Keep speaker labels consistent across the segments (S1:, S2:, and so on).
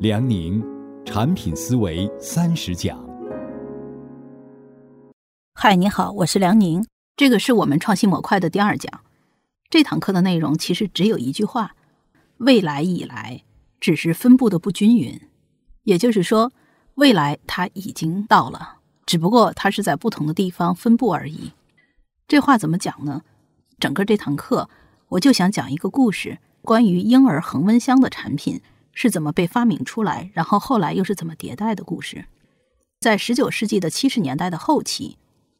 S1: 梁宁，产品思维三十讲。
S2: 嗨，你好，我是梁宁，这个是我们创新模块的第二讲。这堂课的内容其实只有一句话：未来已来，只是分布的不均匀。也就是说，未来它已经到了，只不过它是在不同的地方分布而已。这话怎么讲呢？整个这堂课，我就想讲一个故事，关于婴儿恒温箱的产品。是怎么被发明出来，然后后来又是怎么迭代的故事？在十九世纪的七十年代的后期，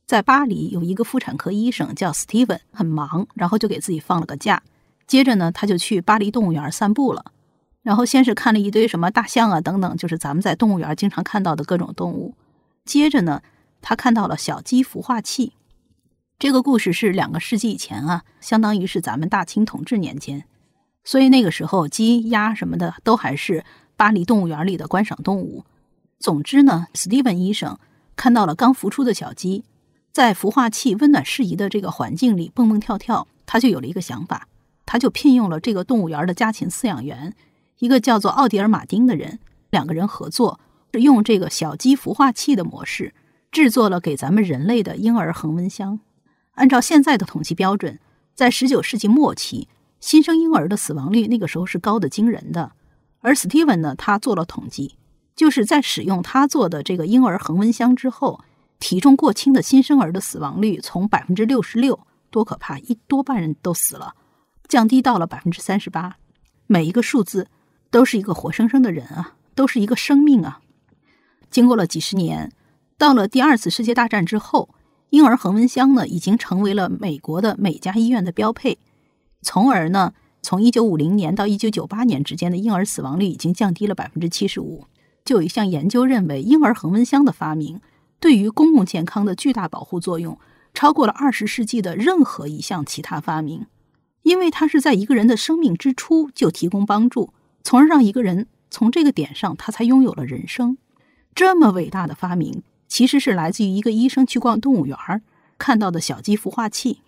S2: 在巴黎有一个妇产科医生叫 Steven，很忙，然后就给自己放了个假。接着呢，他就去巴黎动物园散步了。然后先是看了一堆什么大象啊等等，就是咱们在动物园经常看到的各种动物。接着呢，他看到了小鸡孵化器。这个故事是两个世纪以前啊，相当于是咱们大清统治年间。所以那个时候，鸡、鸭什么的都还是巴黎动物园里的观赏动物。总之呢，史蒂文医生看到了刚孵出的小鸡，在孵化器温暖适宜的这个环境里蹦蹦跳跳，他就有了一个想法，他就聘用了这个动物园的家禽饲养员，一个叫做奥迪尔·马丁的人，两个人合作，用这个小鸡孵化器的模式，制作了给咱们人类的婴儿恒温箱。按照现在的统计标准，在十九世纪末期。新生婴儿的死亡率那个时候是高的惊人的，而 Steven 呢，他做了统计，就是在使用他做的这个婴儿恒温箱之后，体重过轻的新生儿的死亡率从百分之六十六，多可怕，一多半人都死了，降低到了百分之三十八。每一个数字都是一个活生生的人啊，都是一个生命啊。经过了几十年，到了第二次世界大战之后，婴儿恒温箱呢，已经成为了美国的每家医院的标配。从而呢，从一九五零年到一九九八年之间的婴儿死亡率已经降低了百分之七十五。就有一项研究认为，婴儿恒温箱的发明对于公共健康的巨大保护作用，超过了二十世纪的任何一项其他发明，因为它是在一个人的生命之初就提供帮助，从而让一个人从这个点上他才拥有了人生。这么伟大的发明，其实是来自于一个医生去逛动物园看到的小鸡孵化器。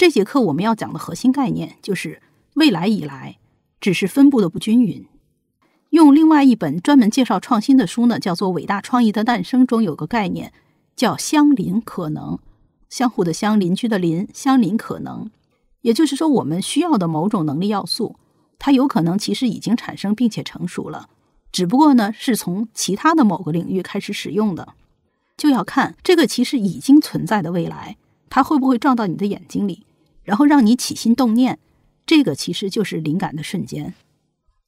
S2: 这节课我们要讲的核心概念就是未来以来只是分布的不均匀。用另外一本专门介绍创新的书呢，叫做《伟大创意的诞生》，中有个概念叫“相邻可能”，相互的相，邻居的邻，相邻可能。也就是说，我们需要的某种能力要素，它有可能其实已经产生并且成熟了，只不过呢是从其他的某个领域开始使用的，就要看这个其实已经存在的未来，它会不会撞到你的眼睛里。然后让你起心动念，这个其实就是灵感的瞬间。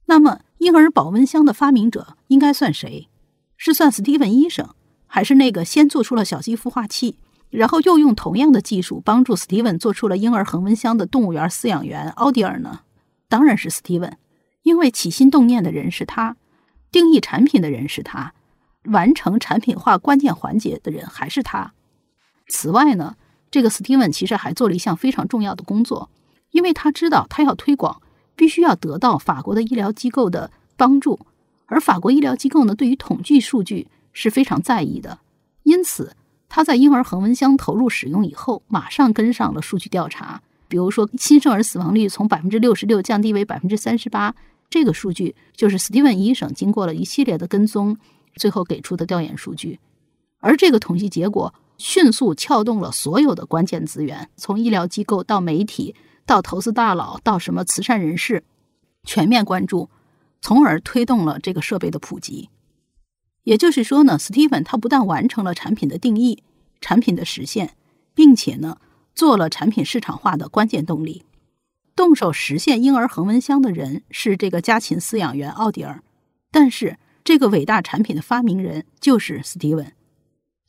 S2: 那么，婴儿保温箱的发明者应该算谁？是算斯蒂文医生，还是那个先做出了小鸡孵化器，然后又用同样的技术帮助斯蒂文做出了婴儿恒温箱的动物园饲养员奥迪尔呢？当然是斯蒂文，因为起心动念的人是他，定义产品的人是他，完成产品化关键环节的人还是他。此外呢？这个 Steven 其实还做了一项非常重要的工作，因为他知道他要推广，必须要得到法国的医疗机构的帮助，而法国医疗机构呢，对于统计数据是非常在意的。因此，他在婴儿恒温箱投入使用以后，马上跟上了数据调查。比如说，新生儿死亡率从百分之六十六降低为百分之三十八，这个数据就是 Steven 医生经过了一系列的跟踪，最后给出的调研数据。而这个统计结果。迅速撬动了所有的关键资源，从医疗机构到媒体，到投资大佬，到什么慈善人士，全面关注，从而推动了这个设备的普及。也就是说呢，Steven 他不但完成了产品的定义、产品的实现，并且呢，做了产品市场化的关键动力。动手实现婴儿恒温箱的人是这个家禽饲养员奥迪尔，但是这个伟大产品的发明人就是 Steven。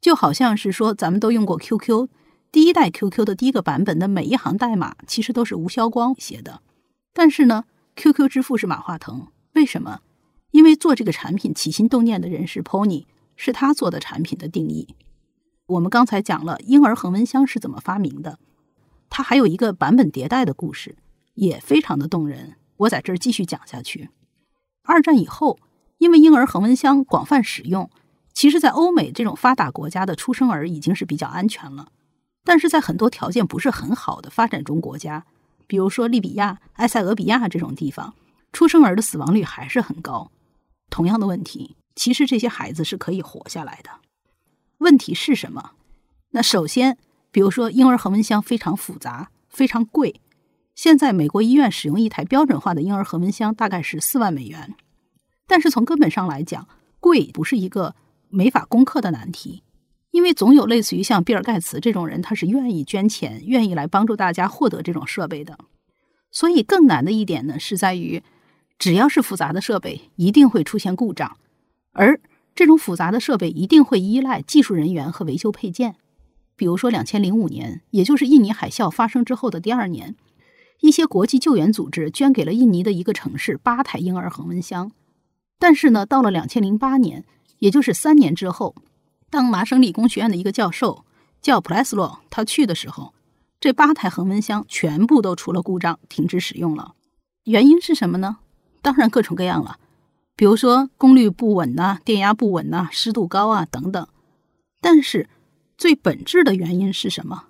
S2: 就好像是说，咱们都用过 QQ，第一代 QQ 的第一个版本的每一行代码其实都是吴晓光写的。但是呢，QQ 之父是马化腾，为什么？因为做这个产品起心动念的人是 Pony，是他做的产品的定义。我们刚才讲了婴儿恒温箱是怎么发明的，它还有一个版本迭代的故事，也非常的动人。我在这儿继续讲下去。二战以后，因为婴儿恒温箱广泛使用。其实，在欧美这种发达国家的出生儿已经是比较安全了，但是在很多条件不是很好的发展中国家，比如说利比亚、埃塞俄比亚这种地方，出生儿的死亡率还是很高。同样的问题，其实这些孩子是可以活下来的。问题是什么？那首先，比如说婴儿恒温箱非常复杂，非常贵。现在美国医院使用一台标准化的婴儿恒温箱大概是四万美元，但是从根本上来讲，贵不是一个没法攻克的难题，因为总有类似于像比尔盖茨这种人，他是愿意捐钱，愿意来帮助大家获得这种设备的。所以更难的一点呢，是在于只要是复杂的设备，一定会出现故障，而这种复杂的设备一定会依赖技术人员和维修配件。比如说，两千零五年，也就是印尼海啸发生之后的第二年。一些国际救援组织捐给了印尼的一个城市八台婴儿恒温箱，但是呢，到了两千零八年，也就是三年之后，当麻省理工学院的一个教授叫普莱斯洛他去的时候，这八台恒温箱全部都出了故障，停止使用了。原因是什么呢？当然各种各样了，比如说功率不稳呐，电压不稳呐，湿度高啊等等。但是最本质的原因是什么？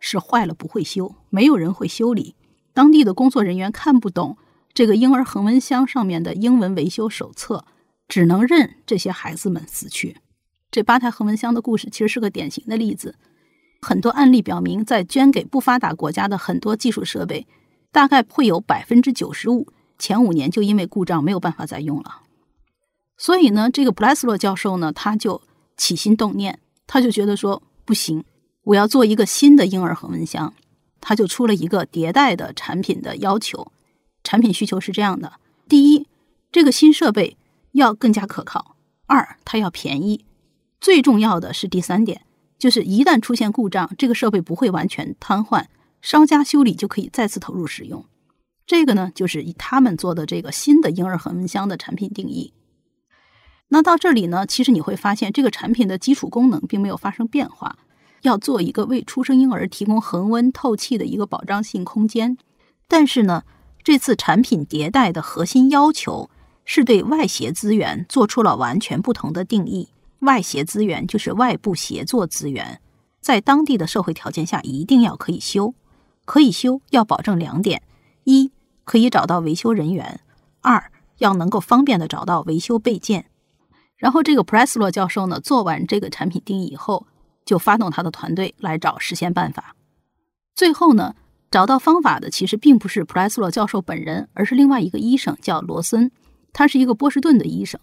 S2: 是坏了不会修，没有人会修理。当地的工作人员看不懂这个婴儿恒温箱上面的英文维修手册，只能任这些孩子们死去。这八台恒温箱的故事其实是个典型的例子。很多案例表明，在捐给不发达国家的很多技术设备，大概会有百分之九十五前五年就因为故障没有办法再用了。所以呢，这个布莱斯洛教授呢，他就起心动念，他就觉得说不行，我要做一个新的婴儿恒温箱。他就出了一个迭代的产品的要求，产品需求是这样的：第一，这个新设备要更加可靠；二，它要便宜；最重要的是第三点，就是一旦出现故障，这个设备不会完全瘫痪，稍加修理就可以再次投入使用。这个呢，就是以他们做的这个新的婴儿恒温箱的产品定义。那到这里呢，其实你会发现，这个产品的基础功能并没有发生变化。要做一个为出生婴儿提供恒温透气的一个保障性空间，但是呢，这次产品迭代的核心要求是对外协资源做出了完全不同的定义。外协资源就是外部协作资源，在当地的社会条件下一定要可以修，可以修要保证两点：一可以找到维修人员；二要能够方便的找到维修备件。然后这个普莱斯洛教授呢，做完这个产品定义以后。就发动他的团队来找实现办法，最后呢，找到方法的其实并不是普莱斯洛教授本人，而是另外一个医生叫罗森，他是一个波士顿的医生。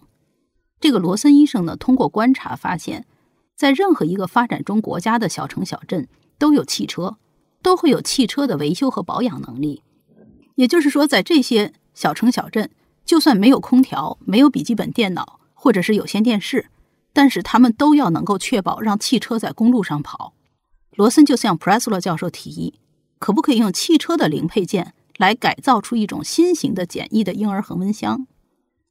S2: 这个罗森医生呢，通过观察发现，在任何一个发展中国家的小城小镇都有汽车，都会有汽车的维修和保养能力。也就是说，在这些小城小镇，就算没有空调、没有笔记本电脑或者是有线电视。但是他们都要能够确保让汽车在公路上跑。罗森就向普莱斯洛教授提议，可不可以用汽车的零配件来改造出一种新型的简易的婴儿恒温箱？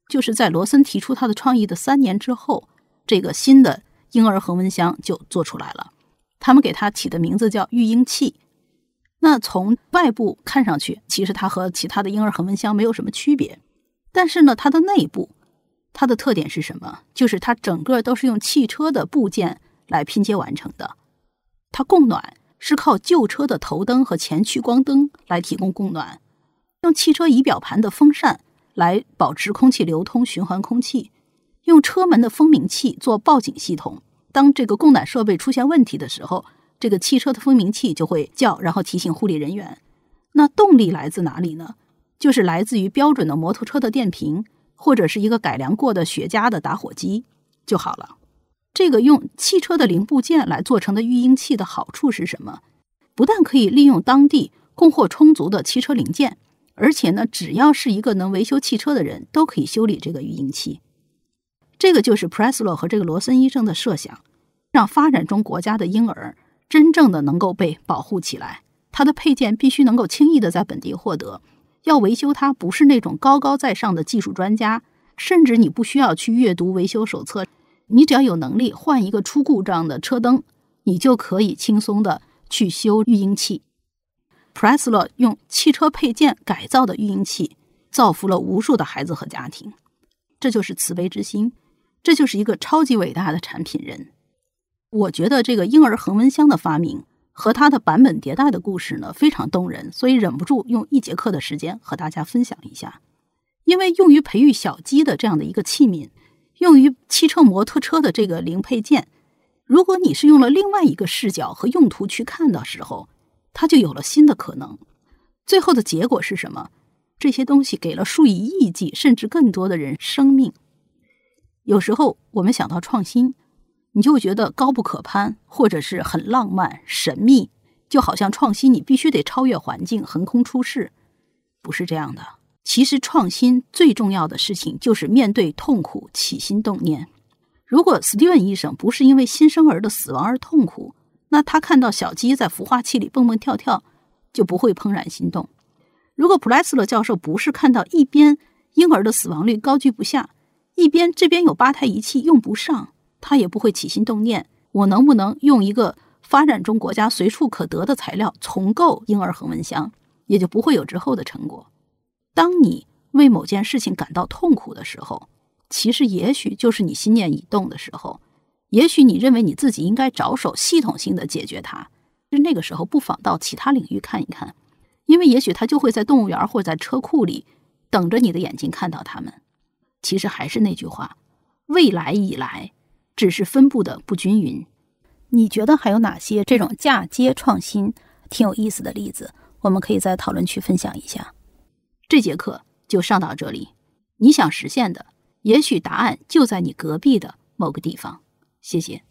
S2: 就是在罗森提出他的创意的三年之后，这个新的婴儿恒温箱就做出来了。他们给它起的名字叫育婴器。那从外部看上去，其实它和其他的婴儿恒温箱没有什么区别。但是呢，它的内部。它的特点是什么？就是它整个都是用汽车的部件来拼接完成的。它供暖是靠旧车的头灯和前驱光灯来提供供暖，用汽车仪表盘的风扇来保持空气流通、循环空气，用车门的蜂鸣器做报警系统。当这个供暖设备出现问题的时候，这个汽车的蜂鸣器就会叫，然后提醒护理人员。那动力来自哪里呢？就是来自于标准的摩托车的电瓶。或者是一个改良过的雪茄的打火机就好了。这个用汽车的零部件来做成的育婴器的好处是什么？不但可以利用当地供货充足的汽车零件，而且呢，只要是一个能维修汽车的人都可以修理这个育婴器。这个就是普莱斯洛和这个罗森医生的设想，让发展中国家的婴儿真正的能够被保护起来。它的配件必须能够轻易的在本地获得。要维修它，不是那种高高在上的技术专家，甚至你不需要去阅读维修手册，你只要有能力换一个出故障的车灯，你就可以轻松的去修育婴器。普莱斯勒用汽车配件改造的育婴器，造福了无数的孩子和家庭，这就是慈悲之心，这就是一个超级伟大的产品人。我觉得这个婴儿恒温箱的发明。和它的版本迭代的故事呢，非常动人，所以忍不住用一节课的时间和大家分享一下。因为用于培育小鸡的这样的一个器皿，用于汽车摩托车的这个零配件，如果你是用了另外一个视角和用途去看的时候，它就有了新的可能。最后的结果是什么？这些东西给了数以亿计甚至更多的人生命。有时候我们想到创新，你就会觉得高不可攀，或者是很浪漫神秘，就好像创新你必须得超越环境，横空出世。不是这样的。其实创新最重要的事情就是面对痛苦起心动念。如果斯蒂文医生不是因为新生儿的死亡而痛苦，那他看到小鸡在孵化器里蹦蹦跳跳，就不会怦然心动。如果普莱斯勒教授不是看到一边婴儿的死亡率高居不下，一边这边有八台仪器用不上，他也不会起心动念：我能不能用一个发展中国家随处可得的材料重构婴儿恒温箱？也就不会有之后的成果。当你为某件事情感到痛苦的时候，其实也许就是你心念已动的时候。也许你认为你自己应该着手系统性的解决它，就那个时候不妨到其他领域看一看，因为也许它就会在动物园或者在车库里等着你的眼睛看到它们。其实还是那句话，未来已来，只是分布的不均匀。你觉得还有哪些这种嫁接创新挺有意思的例子？我们可以在讨论区分享一下。这节课就上到这里。你想实现的，也许答案就在你隔壁的某个地方。谢谢。